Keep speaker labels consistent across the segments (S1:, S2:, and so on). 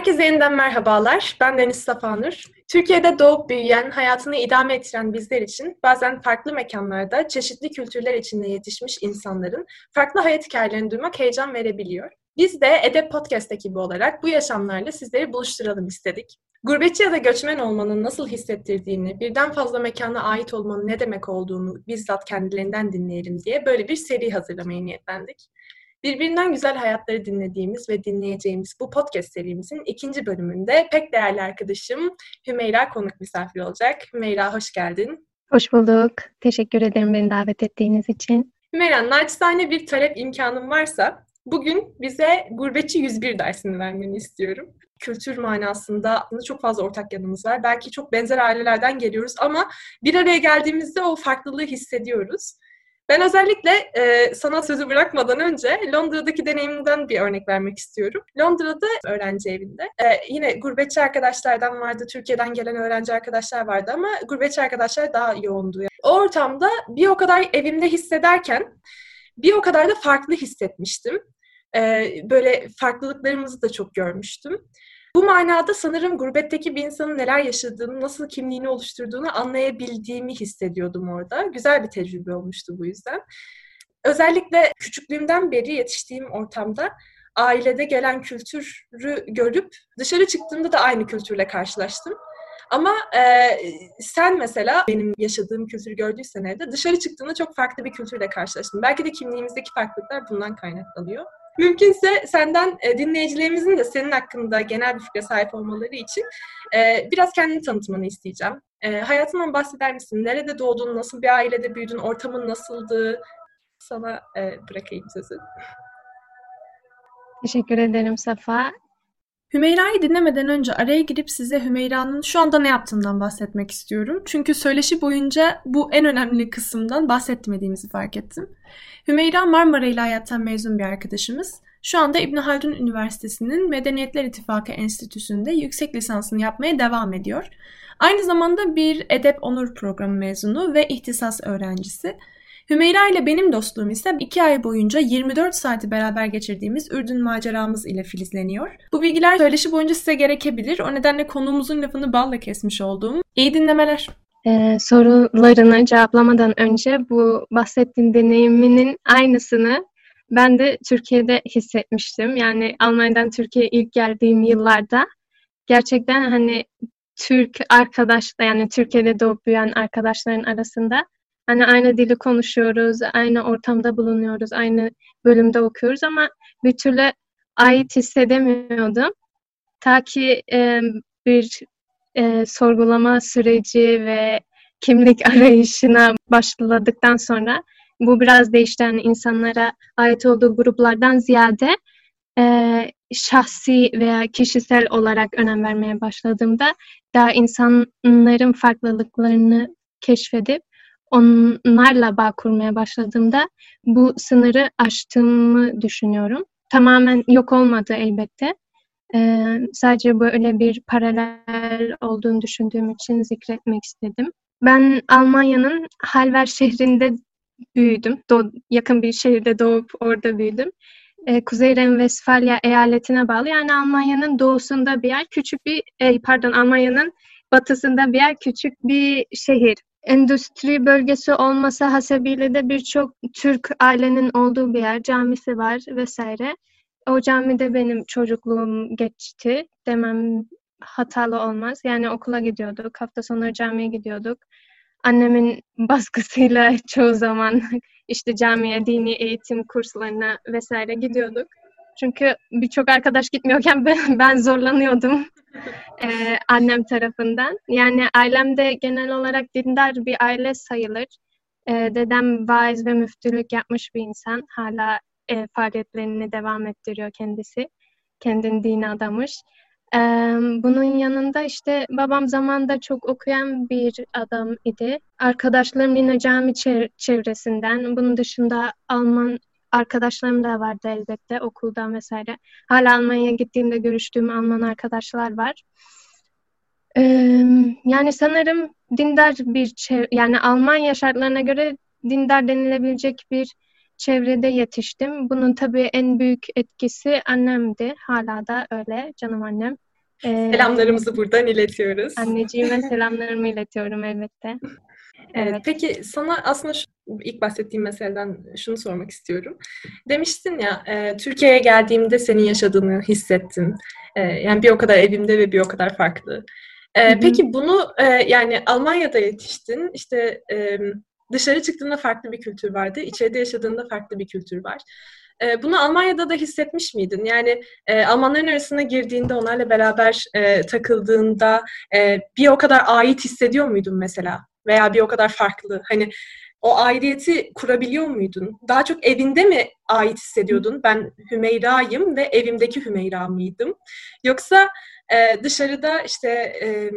S1: Herkese yeniden merhabalar. Ben Deniz Safanur. Türkiye'de doğup büyüyen, hayatını idame ettiren bizler için bazen farklı mekanlarda çeşitli kültürler içinde yetişmiş insanların farklı hayat hikayelerini duymak heyecan verebiliyor. Biz de Edep Podcast ekibi olarak bu yaşamlarla sizleri buluşturalım istedik. Gurbetçi ya da göçmen olmanın nasıl hissettirdiğini, birden fazla mekana ait olmanın ne demek olduğunu bizzat kendilerinden dinleyelim diye böyle bir seri hazırlamaya niyetlendik. Birbirinden güzel hayatları dinlediğimiz ve dinleyeceğimiz bu podcast serimizin ikinci bölümünde pek değerli arkadaşım Hümeyra konuk misafir olacak. Hümeyra hoş geldin.
S2: Hoş bulduk. Teşekkür ederim beni davet ettiğiniz için.
S1: Hümeyra, naçizane bir talep imkanım varsa bugün bize Gurbetçi 101 dersini vermeni istiyorum. Kültür manasında çok fazla ortak yanımız var. Belki çok benzer ailelerden geliyoruz ama bir araya geldiğimizde o farklılığı hissediyoruz. Ben özellikle e, sana sözü bırakmadan önce Londra'daki deneyimimden bir örnek vermek istiyorum. Londra'da öğrenci evinde. E, yine gurbetçi arkadaşlardan vardı, Türkiye'den gelen öğrenci arkadaşlar vardı ama gurbetçi arkadaşlar daha yoğundu. O ortamda bir o kadar evimde hissederken bir o kadar da farklı hissetmiştim. E, böyle farklılıklarımızı da çok görmüştüm. Bu manada sanırım gurbetteki bir insanın neler yaşadığını, nasıl kimliğini oluşturduğunu anlayabildiğimi hissediyordum orada. Güzel bir tecrübe olmuştu bu yüzden. Özellikle küçüklüğümden beri yetiştiğim ortamda ailede gelen kültürü görüp dışarı çıktığımda da aynı kültürle karşılaştım. Ama e, sen mesela benim yaşadığım kültürü gördüysen evde dışarı çıktığında çok farklı bir kültürle karşılaştın. Belki de kimliğimizdeki farklılıklar bundan kaynaklanıyor. Mümkünse senden e, dinleyicilerimizin de senin hakkında genel bir fikre sahip olmaları için e, biraz kendini tanıtmanı isteyeceğim. E, hayatından bahseder misin? Nerede doğdun? Nasıl bir ailede büyüdün? Ortamın nasıldı? Sana e, bırakayım sözü.
S2: Teşekkür ederim Safa.
S1: Hümeyra'yı dinlemeden önce araya girip size Hümeyra'nın şu anda ne yaptığından bahsetmek istiyorum. Çünkü söyleşi boyunca bu en önemli kısımdan bahsetmediğimizi fark ettim. Hümeyra Marmara İlahiyat'tan mezun bir arkadaşımız. Şu anda İbn Haldun Üniversitesi'nin Medeniyetler İttifakı Enstitüsü'nde yüksek lisansını yapmaya devam ediyor. Aynı zamanda bir Edep Onur Programı mezunu ve ihtisas öğrencisi. Hümeyra ile benim dostluğum ise 2 ay boyunca 24 saati beraber geçirdiğimiz Ürdün maceramız ile filizleniyor. Bu bilgiler söyleşi boyunca size gerekebilir. O nedenle konuğumuzun lafını balla kesmiş olduğum. İyi dinlemeler.
S2: Ee, sorularını cevaplamadan önce bu bahsettiğin deneyiminin aynısını ben de Türkiye'de hissetmiştim. Yani Almanya'dan Türkiye'ye ilk geldiğim yıllarda gerçekten hani Türk arkadaşlar yani Türkiye'de doğup büyüyen arkadaşların arasında Hani aynı dili konuşuyoruz, aynı ortamda bulunuyoruz, aynı bölümde okuyoruz ama bir türlü ait hissedemiyordum. Ta ki e, bir e, sorgulama süreci ve kimlik arayışına başladıktan sonra bu biraz değişti. Yani insanlara ait olduğu gruplardan ziyade e, şahsi veya kişisel olarak önem vermeye başladığımda daha insanların farklılıklarını keşfedip onlarla bağ kurmaya başladığımda bu sınırı aştığımı düşünüyorum. Tamamen yok olmadı elbette. Ee, sadece böyle bir paralel olduğunu düşündüğüm için zikretmek istedim. Ben Almanya'nın Halver şehrinde büyüdüm. Do- yakın bir şehirde doğup orada büyüdüm. Ee, Kuzey Ren-Vesfalya eyaletine bağlı. Yani Almanya'nın doğusunda bir yer, küçük bir, e, pardon Almanya'nın batısında bir yer, küçük bir şehir endüstri bölgesi olması hasebiyle de birçok Türk ailenin olduğu bir yer, camisi var vesaire. O camide benim çocukluğum geçti demem hatalı olmaz. Yani okula gidiyorduk, hafta sonları camiye gidiyorduk. Annemin baskısıyla çoğu zaman işte camiye, dini eğitim kurslarına vesaire gidiyorduk. Çünkü birçok arkadaş gitmiyorken ben, ben zorlanıyordum ee, annem tarafından. Yani ailemde genel olarak dindar bir aile sayılır. Ee, dedem vaiz ve müftülük yapmış bir insan. Hala e, faaliyetlerini devam ettiriyor kendisi. Kendini dine adamış. Ee, bunun yanında işte babam zamanda çok okuyan bir adam idi. Arkadaşlarım yine cami çevresinden. Bunun dışında Alman arkadaşlarım da vardı elbette okuldan vesaire. Hala Almanya'ya gittiğimde görüştüğüm Alman arkadaşlar var. Ee, yani sanırım dindar bir çev- yani Almanya şartlarına göre dindar denilebilecek bir çevrede yetiştim. Bunun tabii en büyük etkisi annemdi. Hala da öyle canım annem.
S1: Ee, Selamlarımızı buradan iletiyoruz.
S2: Anneciğime selamlarımı iletiyorum elbette.
S1: Evet. Peki sana aslında şu, ilk bahsettiğim meseleden şunu sormak istiyorum. Demiştin ya e, Türkiye'ye geldiğimde senin yaşadığını hissettim. E, yani bir o kadar evimde ve bir o kadar farklı. E, peki bunu e, yani Almanya'da yetiştin. İşte e, dışarı çıktığında farklı bir kültür vardı. İçeride yaşadığında farklı bir kültür var. E, bunu Almanya'da da hissetmiş miydin? Yani e, Almanların arasına girdiğinde, onlarla beraber e, takıldığında e, bir o kadar ait hissediyor muydun mesela? Veya bir o kadar farklı? Hani o aidiyeti kurabiliyor muydun? Daha çok evinde mi ait hissediyordun? Ben Hümeyra'yım ve evimdeki Hümeyra mıydım? Yoksa e, dışarıda işte e,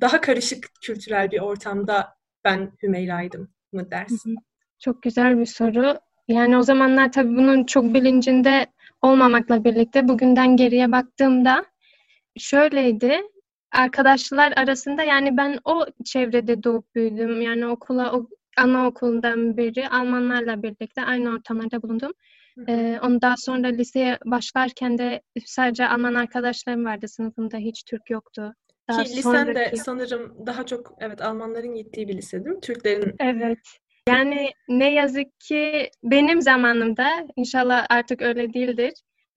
S1: daha karışık kültürel bir ortamda ben Hümeyra'ydım mı dersin?
S2: Çok güzel bir soru. Yani o zamanlar tabii bunun çok bilincinde olmamakla birlikte bugünden geriye baktığımda şöyleydi. Arkadaşlar arasında yani ben o çevrede doğup büyüdüm. Yani okula o anaokulundan beri Almanlarla birlikte aynı ortamlarda bulundum. Ee, ondan sonra liseye başlarken de sadece Alman arkadaşlarım vardı sınıfımda hiç Türk yoktu.
S1: Daha Ki lisen sonraki... de sanırım daha çok evet Almanların gittiği bir lise değil mi? Türklerin.
S2: Evet. Yani ne yazık ki benim zamanımda inşallah artık öyle değildir.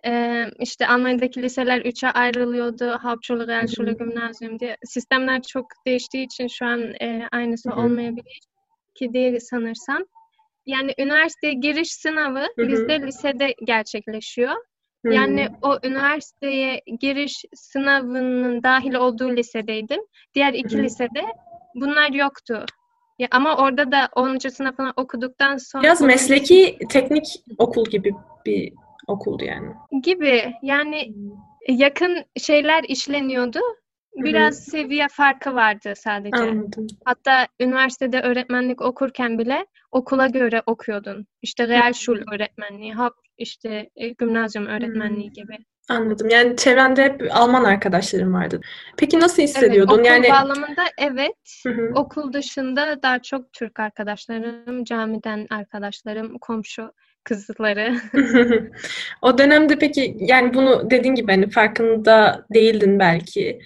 S2: Ee, işte Almanya'daki liseler üçe ayrılıyordu. Hauptschule, Realschule, Gymnasium diye. Sistemler çok değiştiği için şu an e, aynısı Hı-hı. olmayabilir ki değil sanırsam. Yani üniversite giriş sınavı Hı-hı. bizde lisede gerçekleşiyor. Hı-hı. Yani o üniversiteye giriş sınavının dahil olduğu lisedeydim. Diğer iki Hı-hı. lisede bunlar yoktu. Ya ama orada da 10. sınıfını okuduktan sonra...
S1: Biraz mesleki teknik okul gibi bir okuldu yani.
S2: Gibi. Yani yakın şeyler işleniyordu. Biraz Hı-hı. seviye farkı vardı sadece.
S1: Anladım.
S2: Hatta üniversitede öğretmenlik okurken bile okula göre okuyordun. İşte real şul öğretmenliği, hap işte e, gimnazyum öğretmenliği Hı-hı. gibi.
S1: Anladım. Yani çevrende hep Alman arkadaşlarım vardı. Peki nasıl hissediyordun? Evet,
S2: okul
S1: yani
S2: bağlamında evet. Hı-hı. Okul dışında daha çok Türk arkadaşlarım, camiden arkadaşlarım, komşu kızları.
S1: o dönemde peki yani bunu dediğin gibi hani farkında değildin belki.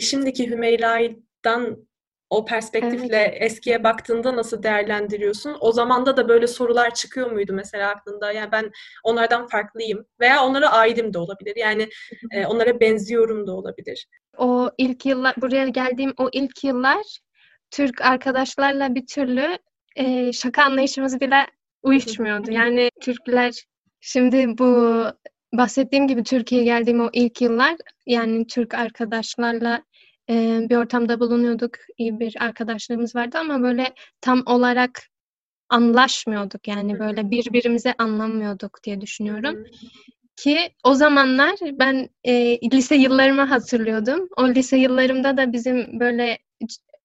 S1: Şimdiki Hümeyra'dan o perspektifle evet. eskiye baktığında nasıl değerlendiriyorsun? O zamanda da böyle sorular çıkıyor muydu mesela aklında? Yani ben onlardan farklıyım veya onlara aidim de olabilir. Yani e, onlara benziyorum da olabilir.
S2: O ilk yıllar buraya geldiğim o ilk yıllar Türk arkadaşlarla bir türlü e, şaka anlayışımız bile uyuşmuyordu. Yani Türkler şimdi bu bahsettiğim gibi Türkiye'ye geldiğim o ilk yıllar yani Türk arkadaşlarla e, bir ortamda bulunuyorduk. İyi bir arkadaşlığımız vardı ama böyle tam olarak anlaşmıyorduk. Yani böyle birbirimize anlamıyorduk diye düşünüyorum. Ki o zamanlar ben e, lise yıllarımı hatırlıyordum. O lise yıllarımda da bizim böyle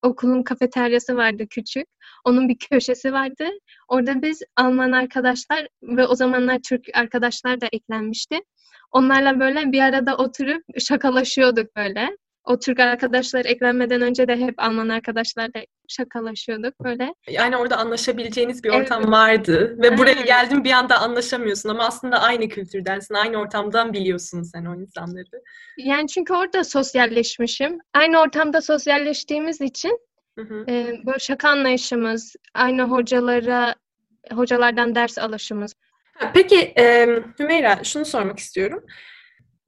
S2: okulun kafeteryası vardı küçük. Onun bir köşesi vardı. Orada biz Alman arkadaşlar ve o zamanlar Türk arkadaşlar da eklenmişti. Onlarla böyle bir arada oturup şakalaşıyorduk böyle. O Türk arkadaşlar eklenmeden önce de hep Alman arkadaşlarla şakalaşıyorduk böyle.
S1: Yani orada anlaşabileceğiniz bir ortam evet. vardı ve buraya evet. geldin bir anda anlaşamıyorsun ama aslında aynı kültürdensin, aynı ortamdan biliyorsun sen o insanları.
S2: Yani çünkü orada sosyalleşmişim. Aynı ortamda sosyalleştiğimiz için hı hı. E, böyle şaka anlayışımız, aynı hocalara, hocalardan ders alışımız.
S1: Peki e, Hümeyra şunu sormak istiyorum.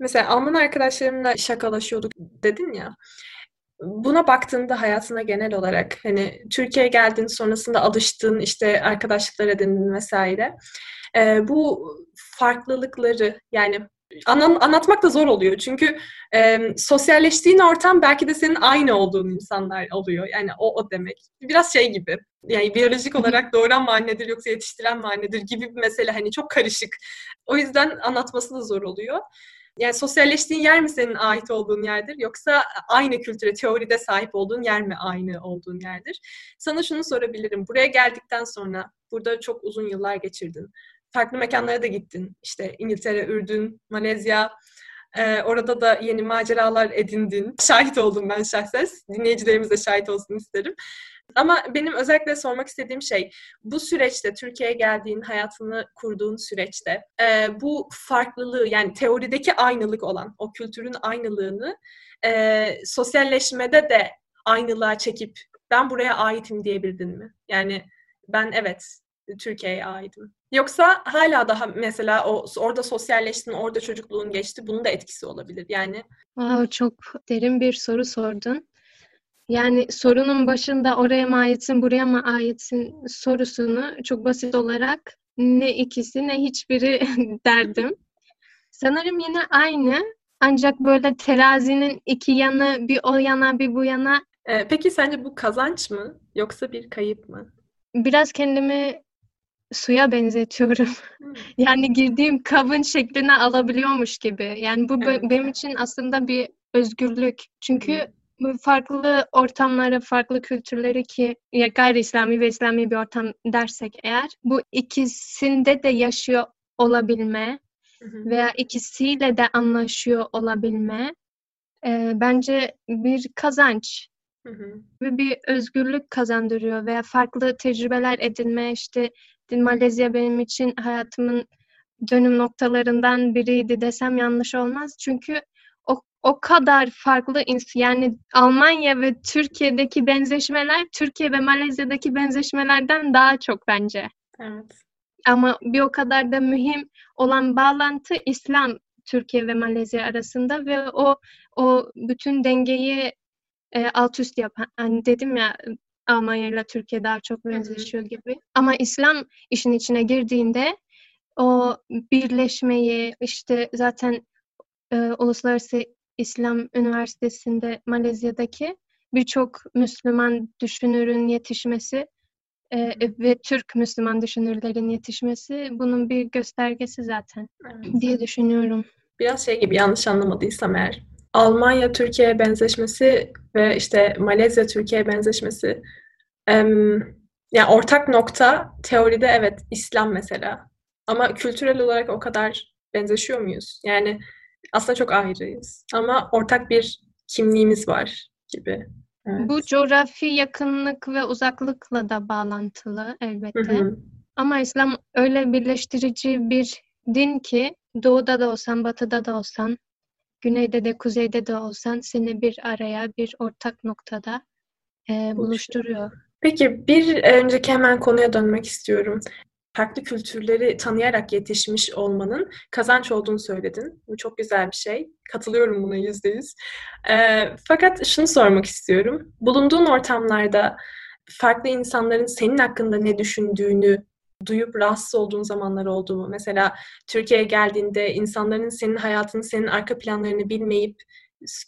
S1: Mesela Alman arkadaşlarımla şakalaşıyorduk dedin ya. Buna baktığında hayatına genel olarak hani Türkiye'ye geldin sonrasında alıştığın işte arkadaşlıklar edindin vesaire. E, bu farklılıkları yani An- anlatmak da zor oluyor. Çünkü e, sosyalleştiğin ortam belki de senin aynı olduğun insanlar oluyor. Yani o o demek. Biraz şey gibi. Yani biyolojik olarak doğuran mı annedir yoksa yetiştiren mi annedir gibi bir mesele hani çok karışık. O yüzden anlatması da zor oluyor. Yani sosyalleştiğin yer mi senin ait olduğun yerdir yoksa aynı kültüre, teoride sahip olduğun yer mi aynı olduğun yerdir? Sana şunu sorabilirim. Buraya geldikten sonra burada çok uzun yıllar geçirdin. Farklı mekanlara da gittin. İşte İngiltere, Ürdün, Malezya, ee, orada da yeni maceralar edindin. Şahit oldum ben şahsen. Dinleyicilerimiz de şahit olsun isterim. Ama benim özellikle sormak istediğim şey bu süreçte Türkiye'ye geldiğin, hayatını kurduğun süreçte e, bu farklılığı yani teorideki aynılık olan o kültürün aynılığını e, sosyalleşmede de aynılığa çekip ben buraya aitim diyebildin mi? Yani ben evet Türkiye'ye aitim. Yoksa hala daha mesela o orada sosyalleştin, orada çocukluğun geçti. Bunun da etkisi olabilir. Yani
S2: Wow, çok derin bir soru sordun. Yani sorunun başında oraya mı aitsin, buraya mı aitsin sorusunu çok basit olarak ne ikisi ne hiçbiri derdim. Sanırım yine aynı ancak böyle terazinin iki yanı bir o yana bir bu yana.
S1: Ee, peki sence bu kazanç mı yoksa bir kayıp mı?
S2: Biraz kendimi suya benzetiyorum. Hmm. yani girdiğim kabın şeklini alabiliyormuş gibi. Yani bu evet. benim için aslında bir özgürlük. Çünkü hmm. Farklı ortamları, farklı kültürleri ki ya gayri İslami ve İslami bir ortam dersek eğer bu ikisinde de yaşıyor olabilme veya ikisiyle de anlaşıyor olabilme e, bence bir kazanç. Ve bir özgürlük kazandırıyor veya farklı tecrübeler edinme işte Malezya benim için hayatımın dönüm noktalarından biriydi desem yanlış olmaz. Çünkü o, kadar farklı yani Almanya ve Türkiye'deki benzeşmeler Türkiye ve Malezya'daki benzeşmelerden daha çok bence.
S1: Evet.
S2: Ama bir o kadar da mühim olan bağlantı İslam Türkiye ve Malezya arasında ve o o bütün dengeyi e, alt üst yapan hani dedim ya Almanya ile Türkiye daha çok benzeşiyor gibi. Ama İslam işin içine girdiğinde o birleşmeyi işte zaten e, Uluslararası İslam Üniversitesi'nde Malezya'daki birçok Müslüman düşünürün yetişmesi e, ve Türk Müslüman düşünürlerin yetişmesi bunun bir göstergesi zaten evet. diye düşünüyorum.
S1: Biraz şey gibi yanlış anlamadıysam eğer Almanya Türkiye'ye benzeşmesi ve işte Malezya Türkiye'ye benzeşmesi yani ortak nokta teoride evet İslam mesela. Ama kültürel olarak o kadar benzeşiyor muyuz? Yani aslında çok ayrıyız. Ama ortak bir kimliğimiz var gibi.
S2: Evet. Bu coğrafi yakınlık ve uzaklıkla da bağlantılı elbette. Hı hı. Ama İslam öyle birleştirici bir din ki doğuda da olsan, batıda da olsan, güneyde de, kuzeyde de olsan seni bir araya, bir ortak noktada e, buluşturuyor.
S1: Peki bir önceki hemen konuya dönmek istiyorum. Farklı kültürleri tanıyarak yetişmiş olmanın kazanç olduğunu söyledin. Bu çok güzel bir şey. Katılıyorum buna yüzde yüz. E, fakat şunu sormak istiyorum. Bulunduğun ortamlarda farklı insanların senin hakkında ne düşündüğünü duyup rahatsız olduğun zamanlar oldu mu? Mesela Türkiye'ye geldiğinde insanların senin hayatını, senin arka planlarını bilmeyip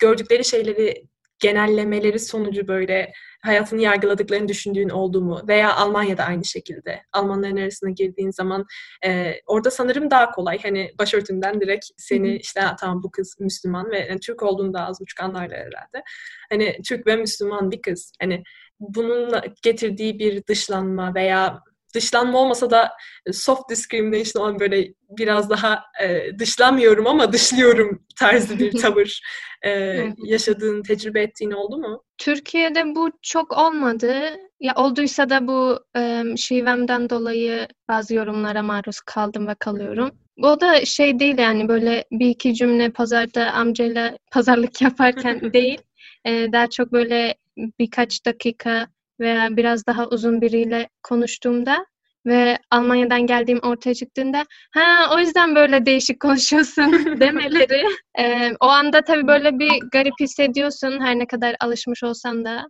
S1: gördükleri şeyleri genellemeleri sonucu böyle hayatını yargıladıklarını düşündüğün oldu mu? Veya Almanya'da aynı şekilde. Almanların arasına girdiğin zaman e, orada sanırım daha kolay. Hani başörtünden direkt seni işte tamam bu kız Müslüman ve yani, Türk olduğunu da az buçuk anlarlar herhalde. Hani Türk ve Müslüman bir kız. Hani bunun getirdiği bir dışlanma veya dışlanma olmasa da e, soft discrimination olan böyle biraz daha e, dışlanmıyorum ama dışlıyorum tarzı bir tavır e, yaşadığın, tecrübe ettiğin oldu mu?
S2: Türkiye'de bu çok olmadı. Ya olduysa da bu e, şivemden dolayı bazı yorumlara maruz kaldım ve kalıyorum. Bu da şey değil yani böyle bir iki cümle pazarda amcayla pazarlık yaparken değil. E, daha çok böyle birkaç dakika veya biraz daha uzun biriyle konuştuğumda ve Almanya'dan geldiğim ortaya çıktığında ha o yüzden böyle değişik konuşuyorsun demeleri e, o anda tabii böyle bir garip hissediyorsun her ne kadar alışmış olsan da.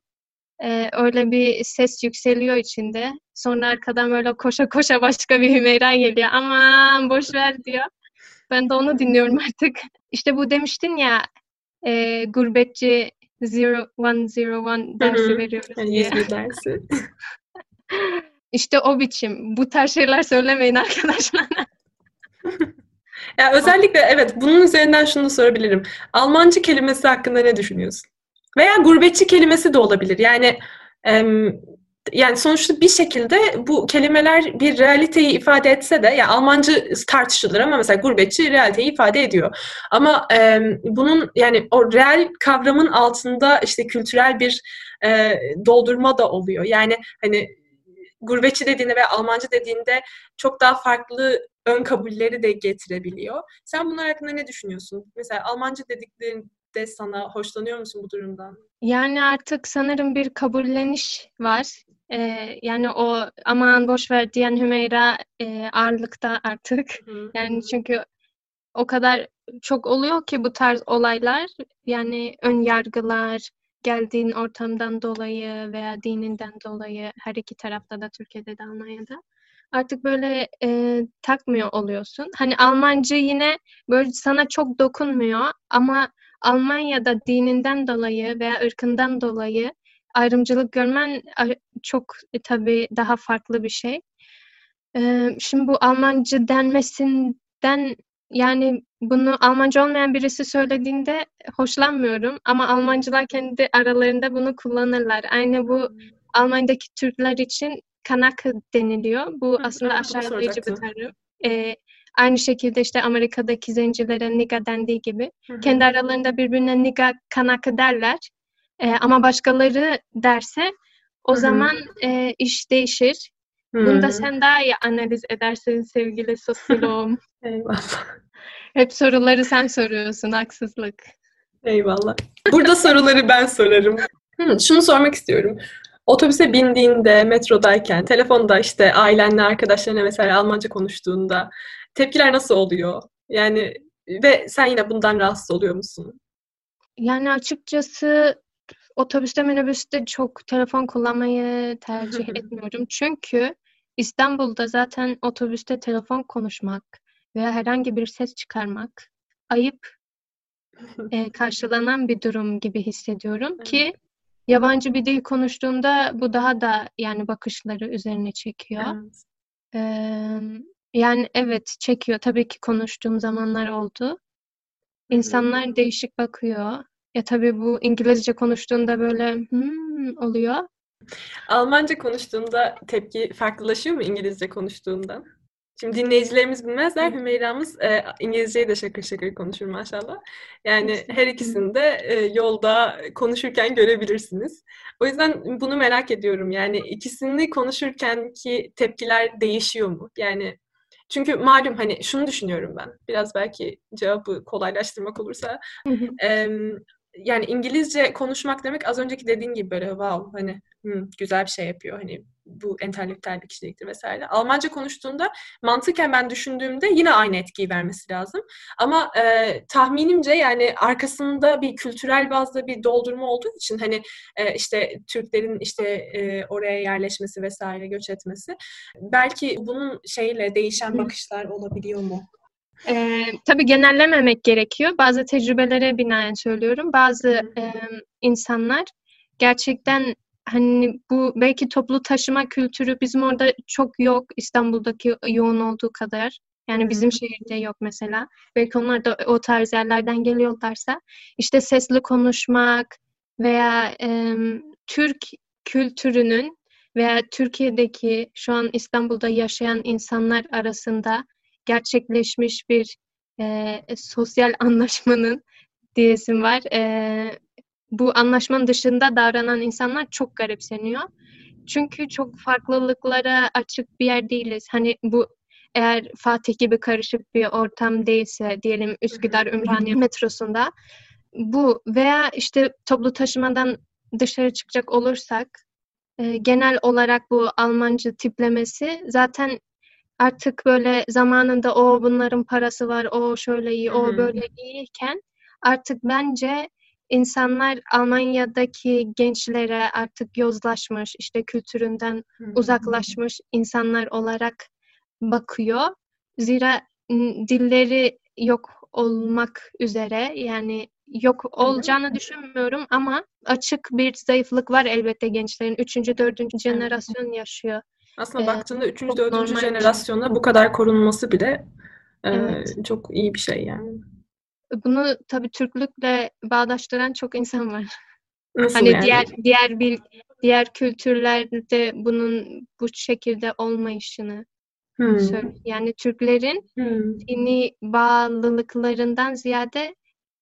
S2: E, öyle bir ses yükseliyor içinde. Sonra arkadan böyle koşa koşa başka bir Hümeyra geliyor. Aman boş ver diyor. Ben de onu dinliyorum artık. İşte bu demiştin ya e, gurbetçi 0101 dersi veriyoruz
S1: diye. Yani dersi.
S2: İşte o biçim. Bu tarz şeyler söylemeyin arkadaşlar.
S1: ya özellikle evet bunun üzerinden şunu sorabilirim. Almancı kelimesi hakkında ne düşünüyorsun? Veya gurbetçi kelimesi de olabilir. Yani em, yani sonuçta bir şekilde bu kelimeler bir realiteyi ifade etse de ya Almancı tartışılır ama mesela gurbetçi realiteyi ifade ediyor. Ama e, bunun yani o real kavramın altında işte kültürel bir e, doldurma da oluyor. Yani hani gurbetçi dediğinde ve Almancı dediğinde çok daha farklı ön kabulleri de getirebiliyor. Sen bunlar hakkında ne düşünüyorsun? Mesela Almancı dediklerinde sana hoşlanıyor musun bu durumdan?
S2: Yani artık sanırım bir kabulleniş var. Ee, yani o aman boş ver diyen Hümeyra e, ağırlıkta artık. Hı-hı. Yani çünkü o kadar çok oluyor ki bu tarz olaylar. Yani ön yargılar, geldiğin ortamdan dolayı veya dininden dolayı her iki tarafta da Türkiye'de de Almanya'da artık böyle e, takmıyor oluyorsun. Hani Almanca yine böyle sana çok dokunmuyor ama Almanya'da dininden dolayı veya ırkından dolayı ayrımcılık görmen çok e, tabii daha farklı bir şey. E, şimdi bu Almanca denmesinden yani bunu Almanca olmayan birisi söylediğinde hoşlanmıyorum ama Almancılar kendi aralarında bunu kullanırlar. Aynı bu hmm. Almanya'daki Türkler için kanak deniliyor. Bu aslında aşağılayıcı bir tanım. Ee, aynı şekilde işte Amerika'daki zencilere niga dendiği gibi Hı-hı. kendi aralarında birbirine niga kanakı derler. Ee, ama başkaları derse o Hı-hı. zaman e, iş değişir. Hı-hı. Bunu da sen daha iyi analiz edersin sevgili sosyoloğum.
S1: Eyvallah.
S2: Hep soruları sen soruyorsun, haksızlık.
S1: Eyvallah. Burada soruları ben sorarım. Hı, şunu sormak istiyorum. Otobüse bindiğinde, metrodayken, telefonda işte ailenle, arkadaşlarına mesela Almanca konuştuğunda tepkiler nasıl oluyor? Yani ve sen yine bundan rahatsız oluyor musun?
S2: Yani açıkçası otobüste, minibüste çok telefon kullanmayı tercih etmiyorum. Çünkü İstanbul'da zaten otobüste telefon konuşmak veya herhangi bir ses çıkarmak ayıp e, karşılanan bir durum gibi hissediyorum ki yabancı bir dil konuştuğunda bu daha da yani bakışları üzerine çekiyor. Evet. Ee, yani evet çekiyor. Tabii ki konuştuğum zamanlar oldu. İnsanlar değişik bakıyor. Ya tabii bu İngilizce konuştuğunda böyle hmm oluyor.
S1: Almanca konuştuğunda tepki farklılaşıyor mu İngilizce konuştuğundan? Şimdi dinleyicilerimiz bilmezler. Hümeyra'mız e, İngilizceyi de şakır şakır konuşur maşallah. Yani her ikisini de e, yolda konuşurken görebilirsiniz. O yüzden bunu merak ediyorum. Yani ikisini konuşurken ki tepkiler değişiyor mu? Yani çünkü malum hani şunu düşünüyorum ben. Biraz belki cevabı kolaylaştırmak olursa. e, yani İngilizce konuşmak demek az önceki dediğin gibi böyle wow hani hmm, güzel bir şey yapıyor. Hani bu entelektüel bir kişiliktir vesaire. Almanca konuştuğunda mantıken ben düşündüğümde yine aynı etkiyi vermesi lazım. Ama e, tahminimce yani arkasında bir kültürel bazda bir doldurma olduğu için hani e, işte Türklerin işte e, oraya yerleşmesi vesaire göç etmesi belki bunun şeyle değişen bakışlar olabiliyor mu?
S2: Ee, tabii genellememek gerekiyor. Bazı tecrübelere binaen söylüyorum. Bazı e, insanlar gerçekten hani bu belki toplu taşıma kültürü bizim orada çok yok İstanbul'daki yoğun olduğu kadar. Yani bizim şehirde yok mesela. Belki onlar da o tarz yerlerden geliyorlarsa işte sesli konuşmak veya e, Türk kültürünün veya Türkiye'deki şu an İstanbul'da yaşayan insanlar arasında gerçekleşmiş bir e, sosyal anlaşmanın diyesim var. E, bu anlaşmanın dışında davranan insanlar çok garipseniyor. Çünkü çok farklılıklara açık bir yer değiliz. Hani bu eğer Fatih gibi karışık bir ortam değilse diyelim Üsküdar Ümraniye metrosunda bu veya işte toplu taşımadan dışarı çıkacak olursak e, genel olarak bu Almancı tiplemesi zaten artık böyle zamanında o bunların parası var, o şöyle iyi, o böyle iyiyken artık bence insanlar Almanya'daki gençlere artık yozlaşmış, işte kültüründen uzaklaşmış insanlar olarak bakıyor. Zira dilleri yok olmak üzere yani yok olacağını düşünmüyorum ama açık bir zayıflık var elbette gençlerin. Üçüncü, dördüncü jenerasyon yaşıyor.
S1: Aslında ee, baktığında üçüncü, dördüncü jenerasyona bu kadar korunması bile e, evet. çok iyi bir şey yani.
S2: Bunu tabii Türklükle bağdaştıran çok insan var. Nasıl hani yani? diğer diğer bir diğer kültürlerde bunun bu şekilde olmayışını hmm. Yani Türklerin hmm. dini bağlılıklarından ziyade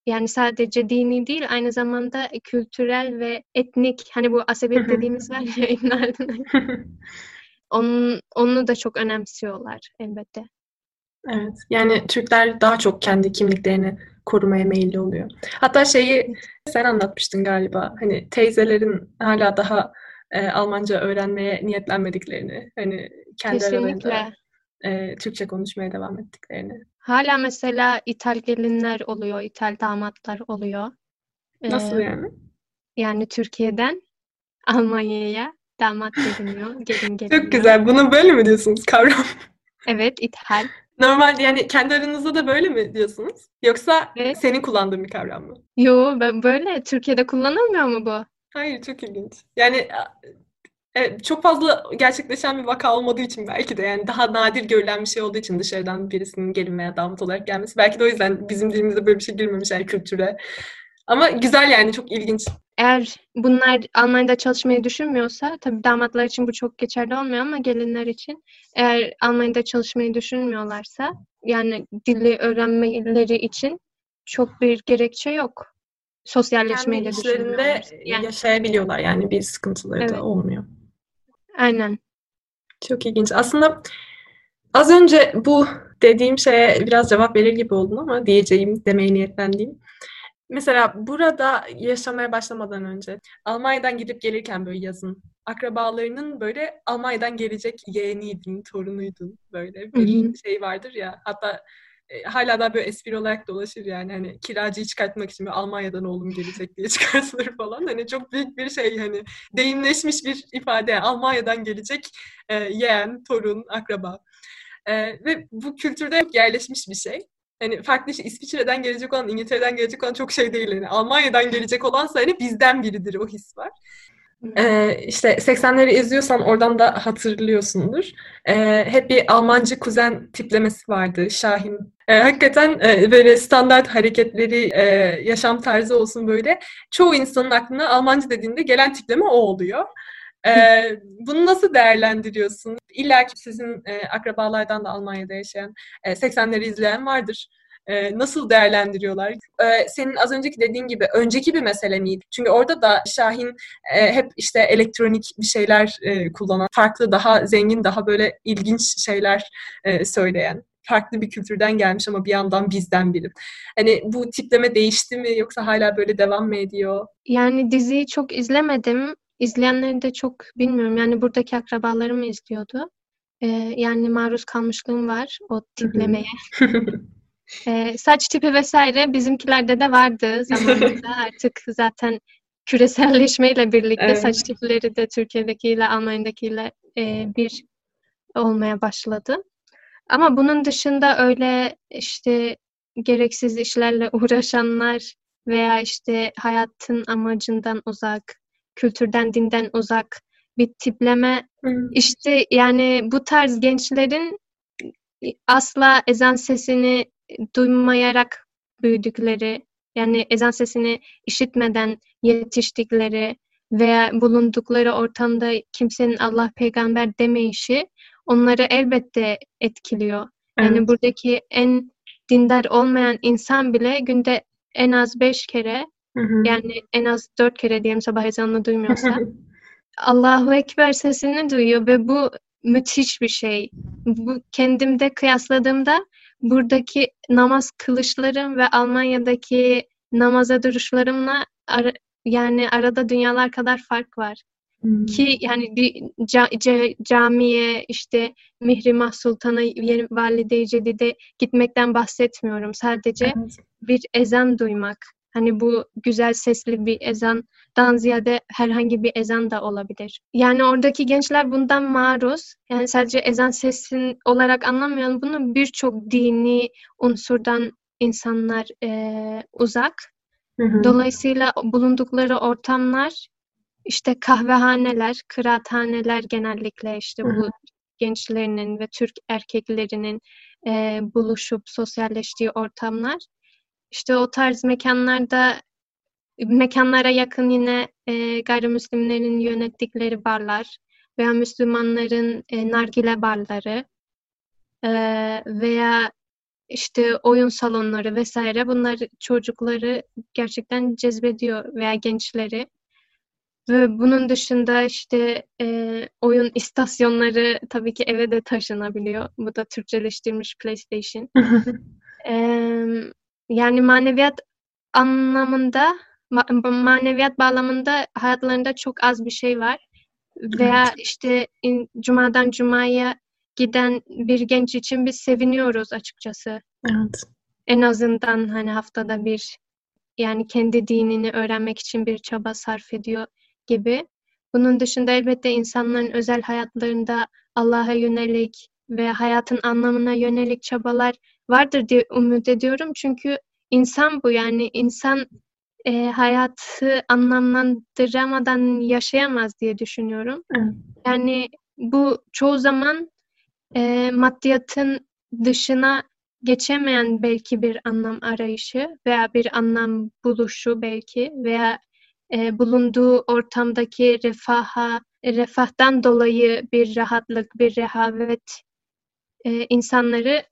S2: yani sadece dini değil aynı zamanda kültürel ve etnik hani bu asabiyet dediğimiz var ya onun, onu da çok önemsiyorlar elbette.
S1: Evet. Yani Türkler daha çok kendi kimliklerini korumaya meyilli oluyor. Hatta şeyi sen anlatmıştın galiba. Hani teyzelerin hala daha e, Almanca öğrenmeye niyetlenmediklerini, hani kendi
S2: Kesinlikle.
S1: aralarında e, Türkçe konuşmaya devam ettiklerini.
S2: Hala mesela İtal gelinler oluyor, İtal damatlar oluyor.
S1: Nasıl
S2: Ee,
S1: yani?
S2: yani Türkiye'den Almanya'ya damat geliniyor, gelin geliniyor.
S1: Çok güzel. Bunu böyle mi diyorsunuz kavram?
S2: Evet, İthal.
S1: Normal yani kendi aranızda da böyle mi diyorsunuz? Yoksa
S2: Evet.
S1: senin kullandığın bir kavram mı?
S2: Yo, ben böyle Türkiye'de kullanılmıyor mu bu?
S1: Hayır, çok ilginç. Yani e, çok fazla gerçekleşen bir vaka olmadığı için belki de yani daha nadir görülen bir şey olduğu için dışarıdan birisinin gelin veya damat olarak gelmesi. Belki de o yüzden bizim dilimizde böyle bir şey girmemiş yani kültüre. Ama güzel yani çok ilginç.
S2: Eğer bunlar Almanya'da çalışmayı düşünmüyorsa, tabii damatlar için bu çok geçerli olmuyor ama gelinler için eğer Almanya'da çalışmayı düşünmüyorlarsa, yani dili öğrenmeleri için çok bir gerekçe yok. Sosyalleşmeyi de düşünmüyorlar. Yani,
S1: yaşayabiliyorlar yani bir sıkıntıları
S2: Evet.
S1: da olmuyor.
S2: aynen.
S1: Çok ilginç. Aslında az önce bu dediğim şeye biraz cevap verir gibi oldun ama diyeceğim, demeye niyetlendiğim. Mesela burada yaşamaya başlamadan önce Almanya'dan gidip gelirken böyle yazın akrabalarının böyle Almanya'dan gelecek yeğeniydin, torunuydun böyle bir
S2: Hı hı.
S1: şey vardır ya. Hatta e, hala da böyle espri olarak dolaşır yani hani kiracıyı çıkartmak için böyle Almanya'dan oğlum gelecek diye çıkartılır falan. Hani çok büyük bir şey hani deyimleşmiş bir ifade. Almanya'dan gelecek e, yeğen, torun, akraba. E, ve bu kültürde yerleşmiş bir şey. Hani farklı işte İsviçre'den gelecek olan, İngiltere'den gelecek olan çok şey değil. Yani Almanya'dan gelecek olansa hani bizden biridir o his var. Ee, işte 80'leri izliyorsan oradan da hatırlıyorsundur. Ee, hep bir Almancı kuzen tiplemesi vardı. Şahin. Ee, hakikaten e, böyle standart hareketleri, e, yaşam tarzı olsun böyle. Çoğu insanın aklına Almancı dediğinde gelen tipleme o oluyor. Ee, bunu nasıl değerlendiriyorsun? İlla ki sizin e, akrabalardan da Almanya'da yaşayan, e, 80'leri izleyen vardır. E, nasıl değerlendiriyorlar? E, senin az önceki dediğin gibi önceki bir mesele miydi? Çünkü orada da Şahin e, hep işte elektronik bir şeyler e, kullanan, farklı, daha zengin, daha böyle ilginç şeyler e, söyleyen, farklı bir kültürden gelmiş ama bir yandan bizden biri. Hani bu tipleme değişti mi yoksa hala böyle devam mı ediyor?
S2: Yani diziyi çok izlemedim. İzleyenleri de çok bilmiyorum. Yani buradaki akrabalarım izliyordu. Ee, yani maruz kalmışlığım var o tiplemeye. Ee, saç tipi vesaire bizimkilerde de vardı zamanında. Artık zaten küreselleşmeyle birlikte
S1: Evet.
S2: saç tipleri de Türkiye'dekiyle Almanya'dakiyle e, bir olmaya başladı. Ama bunun dışında öyle işte gereksiz işlerle uğraşanlar veya işte hayatın amacından uzak, kültürden, dinden uzak bir tipleme işte yani bu tarz gençlerin asla ezan sesini duymayarak büyüdükleri, yani ezan sesini işitmeden yetiştikleri veya bulundukları ortamda kimsenin Allah peygamber demeyişi onları elbette etkiliyor. Yani
S1: Evet.
S2: buradaki en dindar olmayan insan bile günde en az beş kere,
S1: Hı hı.
S2: yani en az dört kere diyelim sabah ezanını duymuyorsa, Allahu Ekber sesini duyuyor ve bu müthiş bir şey. Bu kendimde kıyasladığımda buradaki namaz kılışlarım ve Almanya'daki namaza duruşlarımla ara- yani arada dünyalar kadar fark var.
S1: Hmm.
S2: Ki yani bir ca- ca- camiye işte Mihrimah Sultan'a yeni Valide-i Cedid'e gitmekten bahsetmiyorum. Sadece
S1: Evet.
S2: bir ezan duymak. Hani bu güzel sesli bir ezandan ziyade herhangi bir ezan da olabilir. Yani oradaki gençler bundan maruz. Yani sadece ezan sesin olarak anlamıyorum bunu. Birçok dini unsurdan insanlar eee, uzak.
S1: Hı hı.
S2: Dolayısıyla bulundukları ortamlar işte kahvehaneler, kıraathaneler genellikle işte
S1: Hı
S2: bu
S1: hı.
S2: gençlerinin ve Türk erkeklerinin eee, buluşup sosyalleştiği ortamlar. İşte o tarz mekanlarda mekanlara yakın yine e, gayrimüslimlerin yönettikleri barlar veya Müslümanların e, nargile barları e, veya işte oyun salonları vesaire bunlar çocukları gerçekten cezbediyor veya gençleri. Ve bunun dışında işte e, oyun istasyonları tabii ki eve de taşınabiliyor. Bu da Türkçeleştirilmiş PlayStation. e, yani maneviyat anlamında, ma- maneviyat bağlamında hayatlarında çok az bir şey var. Veya evet. işte in, cumadan cumaya giden bir genç için biz seviniyoruz açıkçası.
S1: Evet.
S2: En azından hani haftada bir yani kendi dinini öğrenmek için bir çaba sarf ediyor gibi. Bunun dışında elbette insanların özel hayatlarında Allah'a yönelik ve hayatın anlamına yönelik çabalar vardır diye umut ediyorum. Çünkü insan bu yani insan e, hayatı anlamlandıramadan yaşayamaz diye düşünüyorum. Evet. Yani bu çoğu zaman e, maddiyatın dışına geçemeyen belki bir anlam arayışı veya bir anlam buluşu belki veya e, bulunduğu ortamdaki refaha, refahtan dolayı bir rahatlık, bir rehavet e, insanları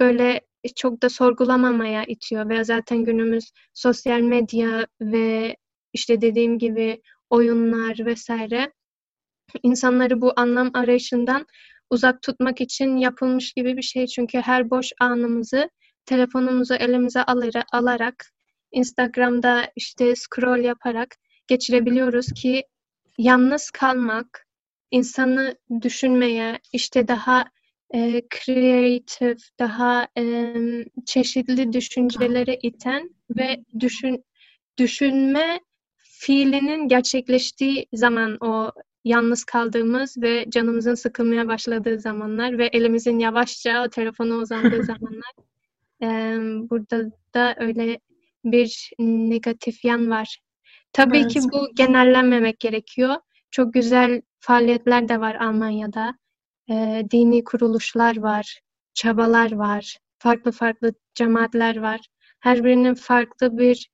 S2: böyle çok da sorgulamamaya itiyor ve zaten günümüz sosyal medya ve işte dediğim gibi oyunlar vesaire insanları bu anlam arayışından uzak tutmak için yapılmış gibi bir şey. Çünkü her boş anımızı telefonumuzu elimize alarak Instagram'da işte scroll yaparak geçirebiliyoruz ki yalnız kalmak insanı düşünmeye işte daha e, creative, daha e, çeşitli düşüncelere iten ve düşün düşünme fiilinin gerçekleştiği zaman o yalnız kaldığımız ve canımızın sıkılmaya başladığı zamanlar ve elimizin yavaşça o telefona uzandığı zamanlar e, burada da öyle bir negatif yan var. Tabii evet. ki bu genellenmemek gerekiyor. Çok güzel faaliyetler de var Almanya'da. E, dini kuruluşlar var, çabalar var, farklı farklı cemaatler var. Her birinin farklı bir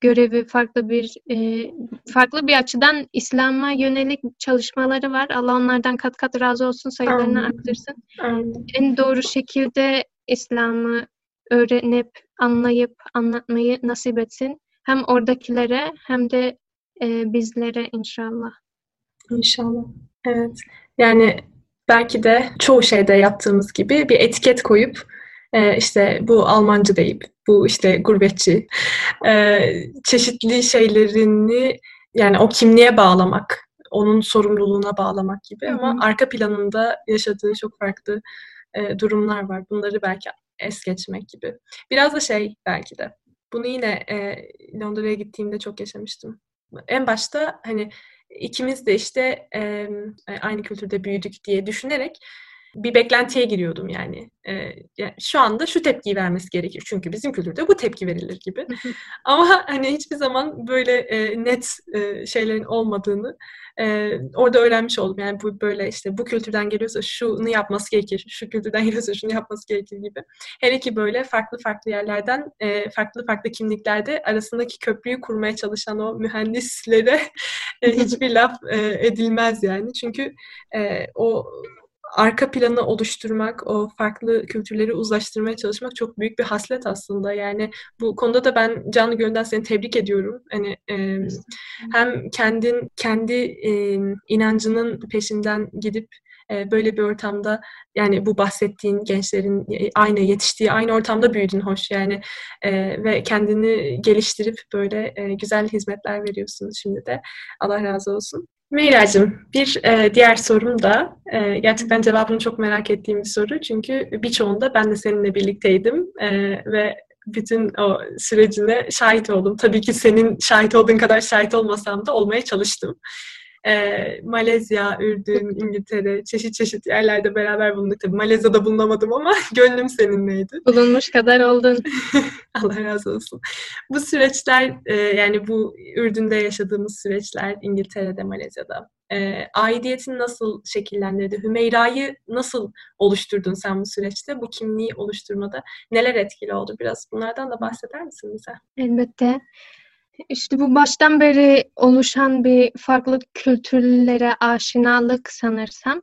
S2: görevi, farklı bir e, farklı bir açıdan İslam'a yönelik çalışmaları var. Allah onlardan kat kat razı olsun, sayılarını Amin. arttırsın. Amin. En doğru şekilde İslam'ı öğrenip, anlayıp, anlatmayı nasip etsin. Hem oradakilere hem de e, bizlere inşallah.
S1: İnşallah. Evet. Yani belki de çoğu şeyde yaptığımız gibi bir etiket koyup e, işte bu Almancı deyip bu işte gurbetçi e, çeşitli şeylerini yani o kimliğe bağlamak onun sorumluluğuna bağlamak gibi Hı-hı. ama arka planında yaşadığı çok farklı e, durumlar var. Bunları belki es geçmek gibi. Biraz da şey belki de. Bunu yine Londra'ya gittiğimde çok yaşamıştım. En başta hani ikimiz de işte e, aynı kültürde büyüdük diye düşünerek bir beklentiye giriyordum yani. Ee, yani. Şu anda şu tepkiyi vermesi gerekir. Çünkü bizim kültürde bu tepki verilir gibi. Ama hani hiçbir zaman böyle e, net e, şeylerin olmadığını e, orada öğrenmiş oldum. Yani bu böyle işte bu kültürden geliyorsa şunu yapması gerekir, şu kültürden geliyorsa şunu yapması gerekir gibi. Hele ki böyle farklı farklı yerlerden e, farklı farklı kimliklerde arasındaki köprüyü kurmaya çalışan o mühendislere e, hiçbir laf e, edilmez yani. Çünkü e, o arka planı oluşturmak, o farklı kültürleri uzlaştırmaya çalışmak çok büyük bir haslet aslında. Yani bu konuda da ben canlı gönülden seni tebrik ediyorum. Hani e, hem kendin kendi e, inancının peşinden gidip e, böyle bir ortamda yani bu bahsettiğin gençlerin aynı yetiştiği aynı ortamda büyüdün hoş yani e, ve kendini geliştirip böyle e, güzel hizmetler veriyorsun şimdi de Allah razı olsun. Meyra'cığım bir e, diğer sorum da e, gerçekten cevabını çok merak ettiğim bir soru. Çünkü birçoğunda ben de seninle birlikteydim e, ve bütün o sürecine şahit oldum. Tabii ki senin şahit olduğun kadar şahit olmasam da olmaya çalıştım e, Malezya, Ürdün, İngiltere, çeşit çeşit yerlerde beraber bulunduk. Tabii Malezya'da bulunamadım ama gönlüm seninleydi.
S2: Bulunmuş kadar oldun.
S1: Allah razı olsun. Bu süreçler e, yani bu Ürdün'de yaşadığımız süreçler İngiltere'de, Malezya'da e, aidiyetini nasıl şekillendirdi? Hümeyra'yı nasıl oluşturdun sen bu süreçte? Bu kimliği oluşturmada neler etkili oldu? Biraz bunlardan da bahseder misin bize?
S2: Elbette. İşte bu baştan beri oluşan bir farklı kültürlere aşinalık sanırsam.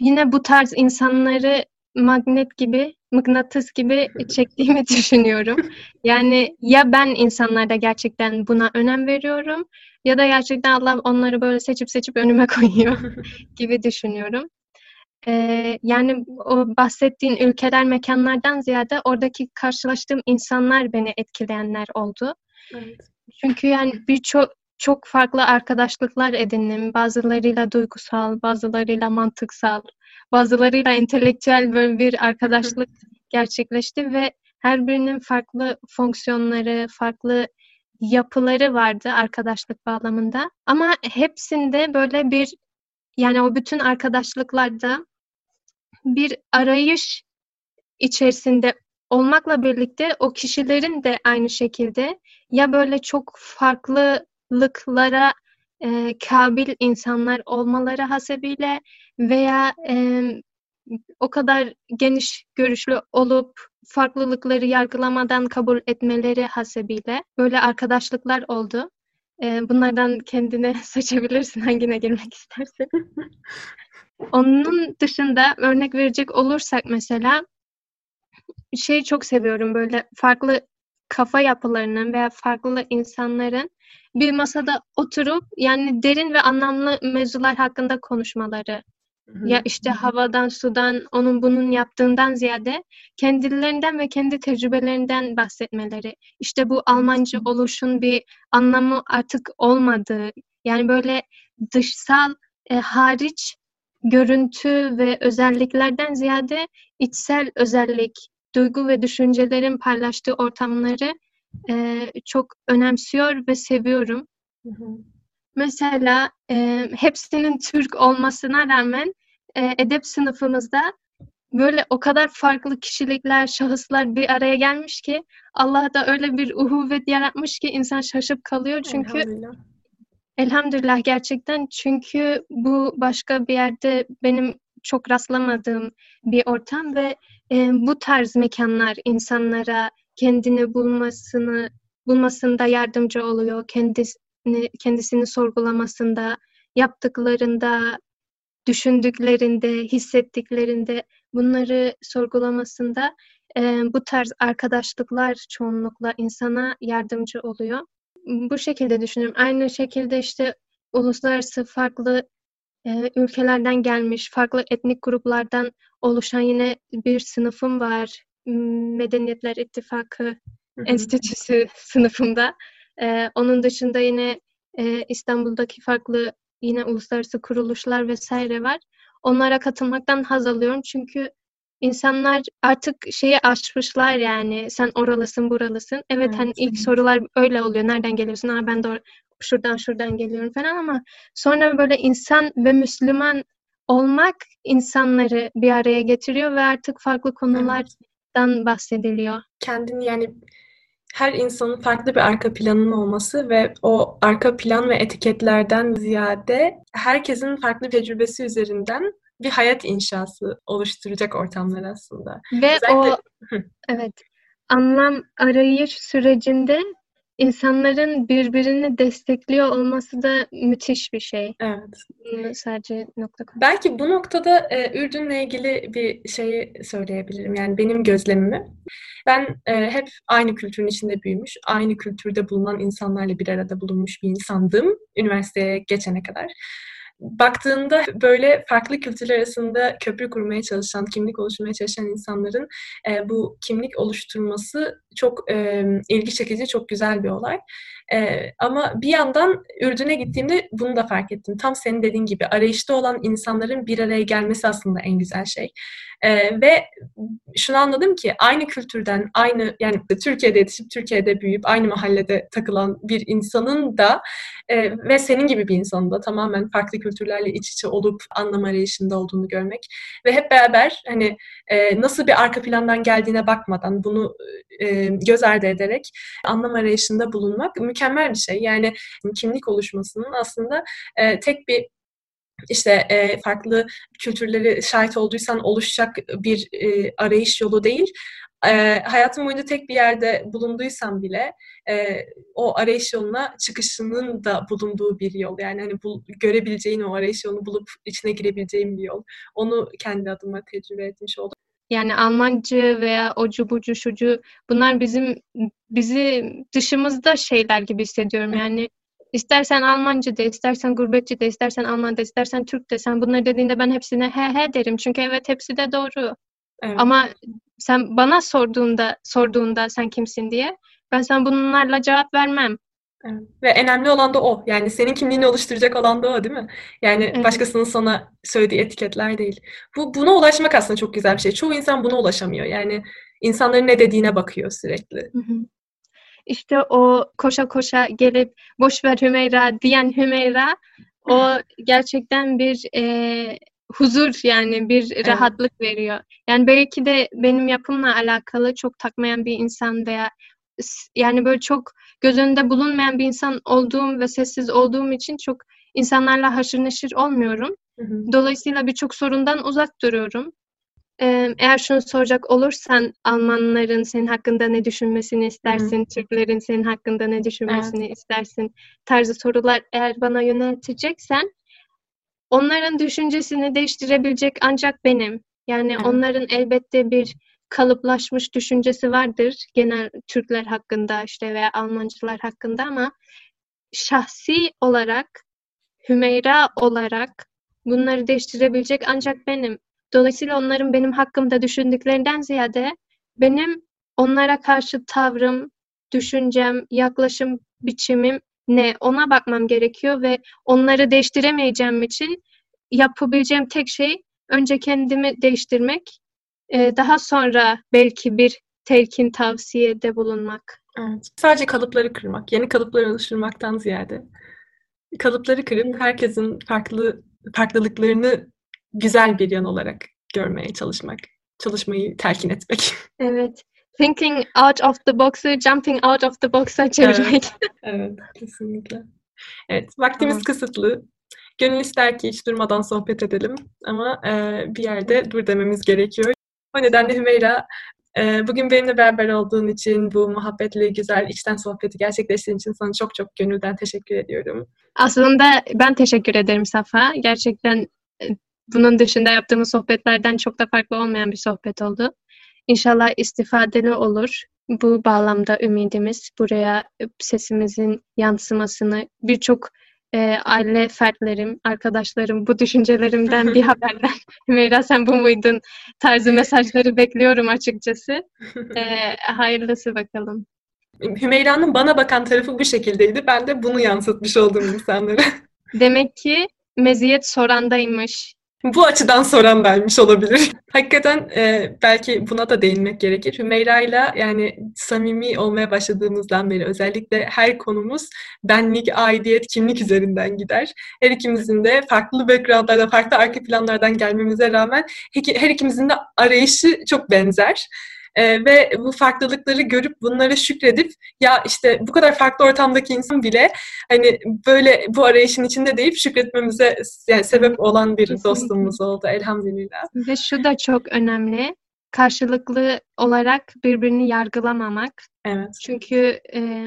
S2: Yine bu tarz insanları magnet gibi, mıknatıs gibi çektiğimi düşünüyorum. Yani ya ben insanlarda gerçekten buna önem veriyorum ya da gerçekten Allah onları böyle seçip seçip önüme koyuyor gibi düşünüyorum. Ee, yani o bahsettiğin ülkeler, mekanlardan ziyade oradaki karşılaştığım insanlar beni etkileyenler oldu. Evet. Çünkü yani birçok çok farklı arkadaşlıklar edindim. Bazılarıyla duygusal, bazılarıyla mantıksal, bazılarıyla entelektüel böyle bir arkadaşlık gerçekleşti ve her birinin farklı fonksiyonları, farklı yapıları vardı arkadaşlık bağlamında. Ama hepsinde böyle bir yani o bütün arkadaşlıklarda bir arayış içerisinde olmakla birlikte o kişilerin de aynı şekilde ya böyle çok farklılıklara e, kabil insanlar olmaları hasebiyle veya e, o kadar geniş görüşlü olup farklılıkları yargılamadan kabul etmeleri hasebiyle böyle arkadaşlıklar oldu. E, bunlardan kendine seçebilirsin hangine girmek istersen. Onun dışında örnek verecek olursak mesela şeyi çok seviyorum böyle farklı kafa yapılarının veya farklı insanların bir masada oturup yani derin ve anlamlı mevzular hakkında konuşmaları. Hı-hı. Ya işte havadan, sudan, onun bunun yaptığından ziyade kendilerinden ve kendi tecrübelerinden bahsetmeleri. İşte bu Almanca oluşun bir anlamı artık olmadığı, yani böyle dışsal, e, hariç görüntü ve özelliklerden ziyade içsel özellik, duygu ve düşüncelerin paylaştığı ortamları e, çok önemsiyor ve seviyorum. Hı hı. Mesela e, hepsinin Türk olmasına rağmen e, edep sınıfımızda böyle o kadar farklı kişilikler, şahıslar bir araya gelmiş ki Allah da öyle bir uhuvvet yaratmış ki insan şaşıp kalıyor. Çünkü elhamdülillah, elhamdülillah gerçekten çünkü bu başka bir yerde benim çok rastlamadığım bir ortam ve e, bu tarz mekanlar insanlara kendini bulmasını bulmasında yardımcı oluyor. Kendisini kendisini sorgulamasında, yaptıklarında, düşündüklerinde, hissettiklerinde bunları sorgulamasında e, bu tarz arkadaşlıklar çoğunlukla insana yardımcı oluyor. Bu şekilde düşünüyorum. Aynı şekilde işte uluslararası farklı e, ülkelerden gelmiş, farklı etnik gruplardan oluşan yine bir sınıfım var. Medeniyetler İttifakı Enstitüsü sınıfında. E, onun dışında yine e, İstanbul'daki farklı yine uluslararası kuruluşlar vesaire var. Onlara katılmaktan haz alıyorum çünkü insanlar artık şeyi aşmışlar yani sen oralısın buralısın. Evet, evet hani ilk sorular öyle oluyor. Nereden geliyorsun? Ha ben de şuradan şuradan geliyorum falan ama sonra böyle insan ve Müslüman olmak insanları bir araya getiriyor ve artık farklı konulardan evet. bahsediliyor.
S1: Kendini yani her insanın farklı bir arka planının olması ve o arka plan ve etiketlerden ziyade herkesin farklı tecrübesi üzerinden bir hayat inşası oluşturacak ortamlar aslında.
S2: Ve Özellikle... o evet anlam arayış sürecinde insanların birbirini destekliyor olması da müthiş bir şey.
S1: Evet.
S2: sadece nokta
S1: Belki bu noktada e, Ürdün'le ilgili bir şeyi söyleyebilirim. Yani benim gözlemimi. Ben e, hep aynı kültürün içinde büyümüş, aynı kültürde bulunan insanlarla bir arada bulunmuş bir insandım üniversiteye geçene kadar baktığında böyle farklı kültürler arasında köprü kurmaya çalışan, kimlik oluşturmaya çalışan insanların e, bu kimlik oluşturması çok e, ilgi çekici, çok güzel bir olay. E, ama bir yandan Ürdün'e gittiğimde bunu da fark ettim. Tam senin dediğin gibi arayışta olan insanların bir araya gelmesi aslında en güzel şey. E, ve şunu anladım ki aynı kültürden, aynı yani Türkiye'de yetişip Türkiye'de büyüyüp aynı mahallede takılan bir insanın da e, ve senin gibi bir insanın da tamamen farklı kültürlerle iç içe olup anlam arayışında olduğunu görmek ve hep beraber hani e, nasıl bir arka plandan geldiğine bakmadan bunu e, göz ardı ederek anlam arayışında bulunmak mükemmel bir şey. Yani kimlik oluşmasının aslında e, tek bir işte e, farklı kültürleri şahit olduysan oluşacak bir e, arayış yolu değil. E, hayatım boyunca tek bir yerde bulunduysam bile e, o arayış yoluna çıkışının da bulunduğu bir yol. Yani hani bu, görebileceğin o arayış yolunu bulup içine girebileceğin bir yol. Onu kendi adıma tecrübe etmiş oldum.
S2: Yani Almancı veya ocu bucu şucu bunlar bizim bizi dışımızda şeyler gibi hissediyorum. Yani istersen Almancı de, istersen gurbetçi de, istersen Alman de, istersen Türk de sen bunları dediğinde ben hepsine he he derim. Çünkü evet hepsi de doğru. Evet. Ama sen bana sorduğunda sorduğunda sen kimsin diye ben sana bunlarla cevap vermem.
S1: Evet. Ve önemli olan da o. Yani senin kimliğini oluşturacak olan da o değil mi? Yani evet. başkasının sana söylediği etiketler değil. Bu buna ulaşmak aslında çok güzel bir şey. Çoğu insan buna ulaşamıyor. Yani insanların ne dediğine bakıyor sürekli. Hı hı.
S2: İşte o koşa koşa gelip boş ver Hümeyra diyen Hümeyra o gerçekten bir e, huzur yani bir evet. rahatlık veriyor. Yani belki de benim yapımla alakalı çok takmayan bir insan veya yani böyle çok göz önünde bulunmayan bir insan olduğum ve sessiz olduğum için çok insanlarla haşır neşir olmuyorum. Hı hı. Dolayısıyla birçok sorundan uzak duruyorum. Ee, eğer şunu soracak olursan Almanların senin hakkında ne düşünmesini istersin, hı. Türklerin senin hakkında ne düşünmesini evet. istersin tarzı sorular eğer bana yönelteceksen onların düşüncesini değiştirebilecek ancak benim. Yani evet. onların elbette bir kalıplaşmış düşüncesi vardır genel Türkler hakkında işte veya Almancılar hakkında ama şahsi olarak Hümeyra olarak bunları değiştirebilecek ancak benim. Dolayısıyla onların benim hakkımda düşündüklerinden ziyade benim onlara karşı tavrım, düşüncem, yaklaşım biçimim ne ona bakmam gerekiyor ve onları değiştiremeyeceğim için yapabileceğim tek şey önce kendimi değiştirmek ee, daha sonra belki bir telkin tavsiyede bulunmak.
S1: Evet. Sadece kalıpları kırmak, yeni kalıplar oluşturmaktan ziyade kalıpları kırıp herkesin farklı farklılıklarını güzel bir yan olarak görmeye çalışmak, çalışmayı telkin etmek.
S2: Evet. Thinking out of the box'ı jumping out of the box'a çevirmek.
S1: Evet, evet kesinlikle. Evet, vaktimiz tamam. kısıtlı. Gönül ister ki hiç durmadan sohbet edelim ama e, bir yerde dur dememiz gerekiyor. O nedenle Hümeyra e, bugün benimle beraber olduğun için, bu muhabbetli, güzel, içten sohbeti gerçekleştirdiğin için sana çok çok gönülden teşekkür ediyorum.
S2: Aslında ben teşekkür ederim Safa. Gerçekten e, bunun dışında yaptığımız sohbetlerden çok da farklı olmayan bir sohbet oldu. İnşallah istifadeli olur. Bu bağlamda ümidimiz buraya sesimizin yansımasını birçok e, aile fertlerim, arkadaşlarım bu düşüncelerimden bir haberden Meyra sen bu muydun tarzı mesajları bekliyorum açıkçası. E, hayırlısı bakalım.
S1: Hümeyra'nın bana bakan tarafı bu şekildeydi. Ben de bunu yansıtmış oldum insanlara.
S2: Demek ki meziyet sorandaymış.
S1: Bu açıdan soran benmiş olabilir. Hakikaten e, belki buna da değinmek gerekir. Hümeyra'yla yani samimi olmaya başladığımızdan beri özellikle her konumuz benlik, aidiyet, kimlik üzerinden gider. Her ikimizin de farklı backgroundlardan, farklı arka planlardan gelmemize rağmen her ikimizin de arayışı çok benzer. E, ve bu farklılıkları görüp bunlara şükredip ya işte bu kadar farklı ortamdaki insan bile hani böyle bu arayışın içinde deyip şükretmemize yani sebep olan bir Kesinlikle. dostumuz oldu elhamdülillah.
S2: Ve şu da çok önemli. Karşılıklı olarak birbirini yargılamamak.
S1: Evet.
S2: Çünkü e,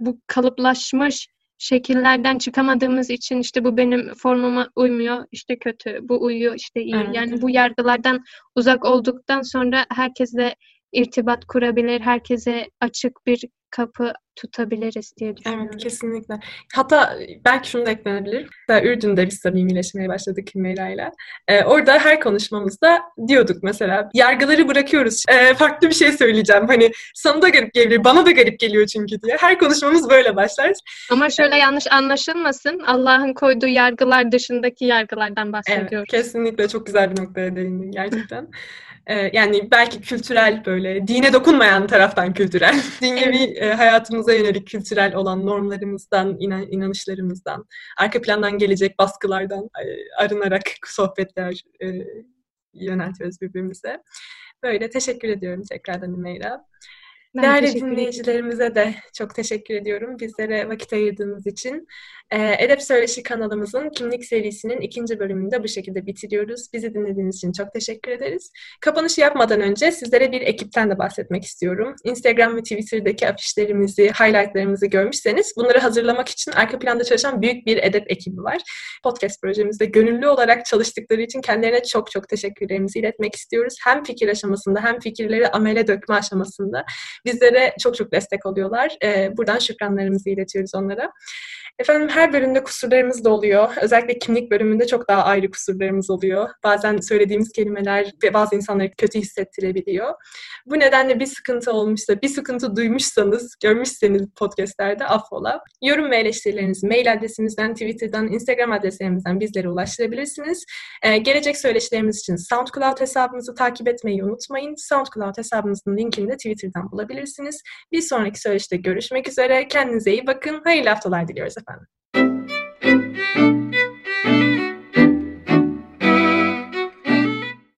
S2: bu kalıplaşmış şekillerden çıkamadığımız için işte bu benim formuma uymuyor, işte kötü, bu uyuyor, işte iyi. Evet. Yani bu yargılardan uzak olduktan sonra herkesle irtibat kurabilir, herkese açık bir kapı tutabiliriz diye düşünüyorum.
S1: Evet, kesinlikle. Hatta belki şunu da eklenebilir. Mesela Ürdün'de biz samimileşmeye başladık Hümeyra ile. Ee, orada her konuşmamızda diyorduk mesela, yargıları bırakıyoruz. Ee, farklı bir şey söyleyeceğim. Hani sana da garip geliyor, bana da garip geliyor çünkü diye. Her konuşmamız böyle başlar.
S2: Ama şöyle yanlış anlaşılmasın. Allah'ın koyduğu yargılar dışındaki yargılardan bahsediyoruz. Evet,
S1: kesinlikle çok güzel bir noktaya değindin gerçekten. Ee, yani belki kültürel böyle dine dokunmayan taraftan kültürel, dünyevi e, hayatımıza yönelik kültürel olan normlarımızdan, inan, inanışlarımızdan, arka plandan gelecek baskılardan e, arınarak sohbetler e, yöneltiyoruz birbirimize. Böyle teşekkür ediyorum tekrardan Ümeyra. Ben Değerli dinleyicilerimize de çok teşekkür ediyorum. Bizlere vakit ayırdığınız için. Ee, Edep Söyleşi kanalımızın kimlik serisinin ikinci bölümünü de bu şekilde bitiriyoruz. Bizi dinlediğiniz için çok teşekkür ederiz. Kapanışı yapmadan önce sizlere bir ekipten de bahsetmek istiyorum. Instagram ve Twitter'daki afişlerimizi, highlightlarımızı görmüşseniz bunları hazırlamak için arka planda çalışan büyük bir edep ekibi var. Podcast projemizde gönüllü olarak çalıştıkları için kendilerine çok çok teşekkürlerimizi iletmek istiyoruz. Hem fikir aşamasında hem fikirleri amele dökme aşamasında bizlere çok çok destek oluyorlar. Buradan şükranlarımızı iletiyoruz onlara. Efendim her bölümde kusurlarımız da oluyor. Özellikle kimlik bölümünde çok daha ayrı kusurlarımız oluyor. Bazen söylediğimiz kelimeler ve bazı insanları kötü hissettirebiliyor. Bu nedenle bir sıkıntı olmuşsa, bir sıkıntı duymuşsanız, görmüşseniz podcastlerde affola. Yorum ve eleştirilerinizi mail adresimizden, Twitter'dan, Instagram adreslerimizden bizlere ulaştırabilirsiniz. Ee, gelecek söyleşilerimiz için SoundCloud hesabımızı takip etmeyi unutmayın. SoundCloud hesabımızın linkini de Twitter'dan bulabilirsiniz. Bir sonraki söyleşide görüşmek üzere. Kendinize iyi bakın. Hayırlı haftalar diliyoruz. depan.